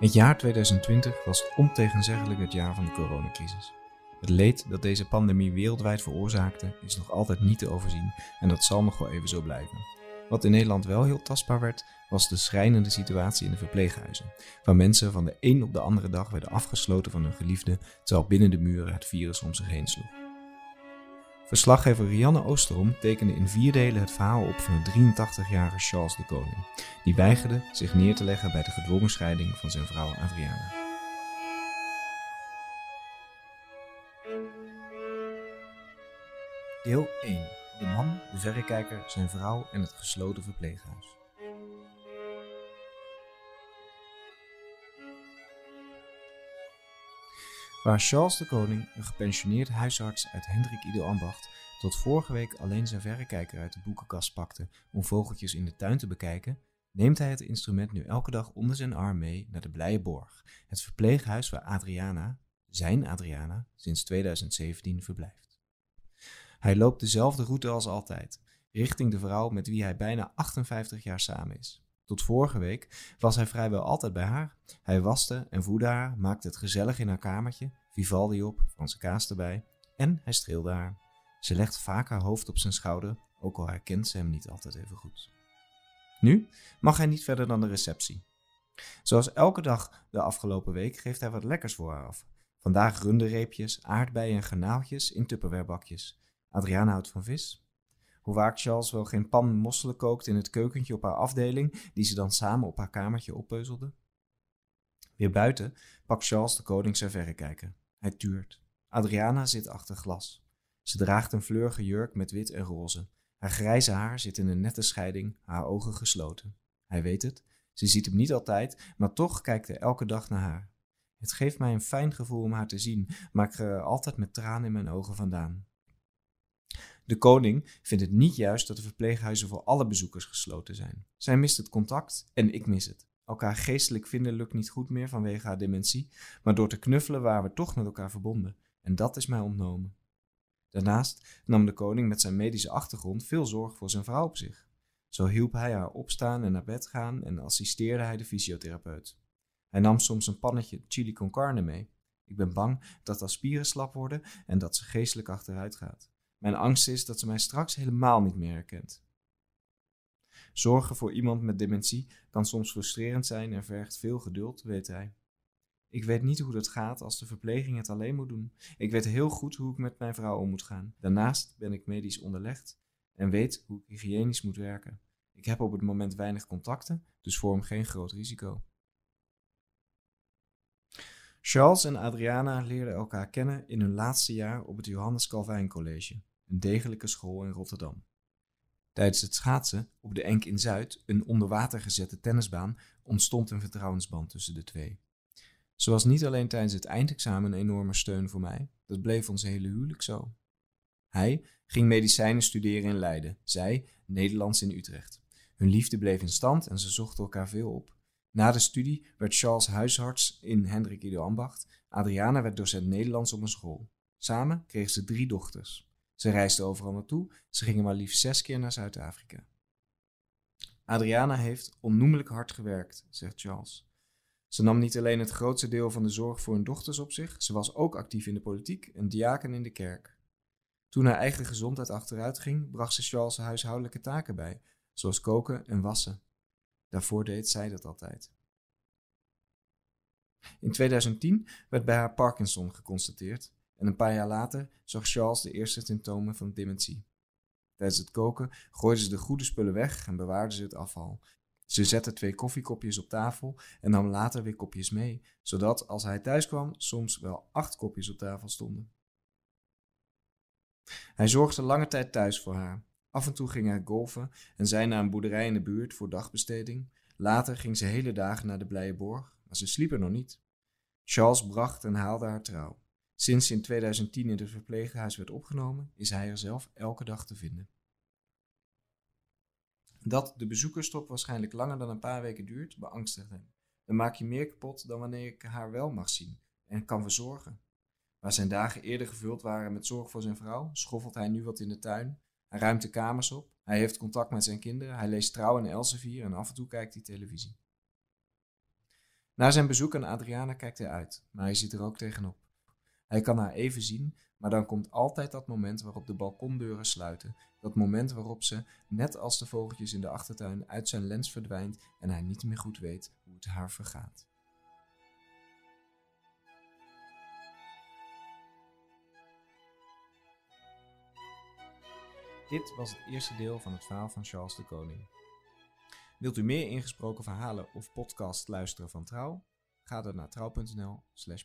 Het jaar 2020 was ontegenzeggelijk het jaar van de coronacrisis. Het leed dat deze pandemie wereldwijd veroorzaakte is nog altijd niet te overzien en dat zal nog wel even zo blijven. Wat in Nederland wel heel tastbaar werd, was de schrijnende situatie in de verpleeghuizen, waar mensen van de een op de andere dag werden afgesloten van hun geliefde, terwijl binnen de muren het virus om zich heen sloeg. Verslaggever Rianne Oosterom tekende in vier delen het verhaal op van de 83-jarige Charles de Koning, die weigerde zich neer te leggen bij de gedwongen scheiding van zijn vrouw Adriana. Deel 1. De man, de verrekijker, zijn vrouw en het gesloten verpleeghuis. Waar Charles de Koning, een gepensioneerd huisarts uit Hendrik Ido Ambacht, tot vorige week alleen zijn verrekijker uit de boekenkast pakte om vogeltjes in de tuin te bekijken, neemt hij het instrument nu elke dag onder zijn arm mee naar de Blije Borg, het verpleeghuis waar Adriana, zijn Adriana, sinds 2017 verblijft. Hij loopt dezelfde route als altijd, richting de vrouw met wie hij bijna 58 jaar samen is. Tot vorige week was hij vrijwel altijd bij haar. Hij waste en voedde haar, maakte het gezellig in haar kamertje, Vivaldi op, Franse kaas erbij en hij streelde haar. Ze legt vaak haar hoofd op zijn schouder, ook al herkent ze hem niet altijd even goed. Nu mag hij niet verder dan de receptie. Zoals elke dag de afgelopen week geeft hij wat lekkers voor haar af. Vandaag runderreepjes, aardbeien en garnaaltjes in tupperwarebakjes. Adriana houdt van vis, hoe vaak Charles wel geen pan mosselen kookt in het keukentje op haar afdeling, die ze dan samen op haar kamertje oppeuzelde. Weer buiten pakt Charles de koning zijn verrekijker. Hij tuurt. Adriana zit achter glas. Ze draagt een fleurige jurk met wit en roze. Haar grijze haar zit in een nette scheiding, haar ogen gesloten. Hij weet het. Ze ziet hem niet altijd, maar toch kijkt hij elke dag naar haar. Het geeft mij een fijn gevoel om haar te zien, maar ik ga altijd met tranen in mijn ogen vandaan. De koning vindt het niet juist dat de verpleeghuizen voor alle bezoekers gesloten zijn. Zij mist het contact en ik mis het. Elkaar geestelijk vinden lukt niet goed meer vanwege haar dementie, maar door te knuffelen waren we toch met elkaar verbonden. En dat is mij ontnomen. Daarnaast nam de koning met zijn medische achtergrond veel zorg voor zijn vrouw op zich. Zo hielp hij haar opstaan en naar bed gaan en assisteerde hij de fysiotherapeut. Hij nam soms een pannetje chili con carne mee. Ik ben bang dat haar spieren slap worden en dat ze geestelijk achteruit gaat. Mijn angst is dat ze mij straks helemaal niet meer herkent. Zorgen voor iemand met dementie kan soms frustrerend zijn en vergt veel geduld, weet hij. Ik weet niet hoe dat gaat als de verpleging het alleen moet doen. Ik weet heel goed hoe ik met mijn vrouw om moet gaan. Daarnaast ben ik medisch onderlegd en weet hoe ik hygiënisch moet werken. Ik heb op het moment weinig contacten, dus vorm geen groot risico. Charles en Adriana leerden elkaar kennen in hun laatste jaar op het Johannes Calvijn College een degelijke school in Rotterdam. Tijdens het schaatsen op de Enk in Zuid, een onder water gezette tennisbaan, ontstond een vertrouwensband tussen de twee. Ze was niet alleen tijdens het eindexamen een enorme steun voor mij, dat bleef ons hele huwelijk zo. Hij ging medicijnen studeren in Leiden, zij Nederlands in Utrecht. Hun liefde bleef in stand en ze zochten elkaar veel op. Na de studie werd Charles huisarts in Hendrik Ido Ambacht. Adriana werd docent Nederlands op een school. Samen kregen ze drie dochters. Ze reisden overal naartoe. Ze gingen maar liefst zes keer naar Zuid-Afrika. Adriana heeft onnoemelijk hard gewerkt, zegt Charles. Ze nam niet alleen het grootste deel van de zorg voor hun dochters op zich, ze was ook actief in de politiek en diaken in de kerk. Toen haar eigen gezondheid achteruit ging, bracht ze Charles huishoudelijke taken bij, zoals koken en wassen. Daarvoor deed zij dat altijd. In 2010 werd bij haar Parkinson geconstateerd en een paar jaar later zag Charles de eerste symptomen van dementie. Tijdens het koken gooide ze de goede spullen weg en bewaarde ze het afval. Ze zette twee koffiekopjes op tafel en nam later weer kopjes mee, zodat als hij thuis kwam soms wel acht kopjes op tafel stonden. Hij zorgde lange tijd thuis voor haar. Af en toe ging hij golfen en zij naar een boerderij in de buurt voor dagbesteding. Later ging ze hele dagen naar de Blije Borg, maar ze sliep er nog niet. Charles bracht en haalde haar trouw. Sinds in 2010 in het verpleeghuis werd opgenomen, is hij er zelf elke dag te vinden. Dat de bezoekerstop waarschijnlijk langer dan een paar weken duurt, beangstigt hem. Dan maak je meer kapot dan wanneer ik haar wel mag zien en kan verzorgen. Waar zijn dagen eerder gevuld waren met zorg voor zijn vrouw, schoffelt hij nu wat in de tuin. Hij ruimt de kamers op, hij heeft contact met zijn kinderen, hij leest Trouw en Elsevier en af en toe kijkt hij televisie. Na zijn bezoek aan Adriana kijkt hij uit, maar hij zit er ook tegenop. Hij kan haar even zien, maar dan komt altijd dat moment waarop de balkondeuren sluiten. Dat moment waarop ze, net als de vogeltjes in de achtertuin, uit zijn lens verdwijnt en hij niet meer goed weet hoe het haar vergaat. Dit was het eerste deel van het verhaal van Charles de Koning. Wilt u meer ingesproken verhalen of podcast luisteren van Trouw? Ga dan naar trouw.nl/slash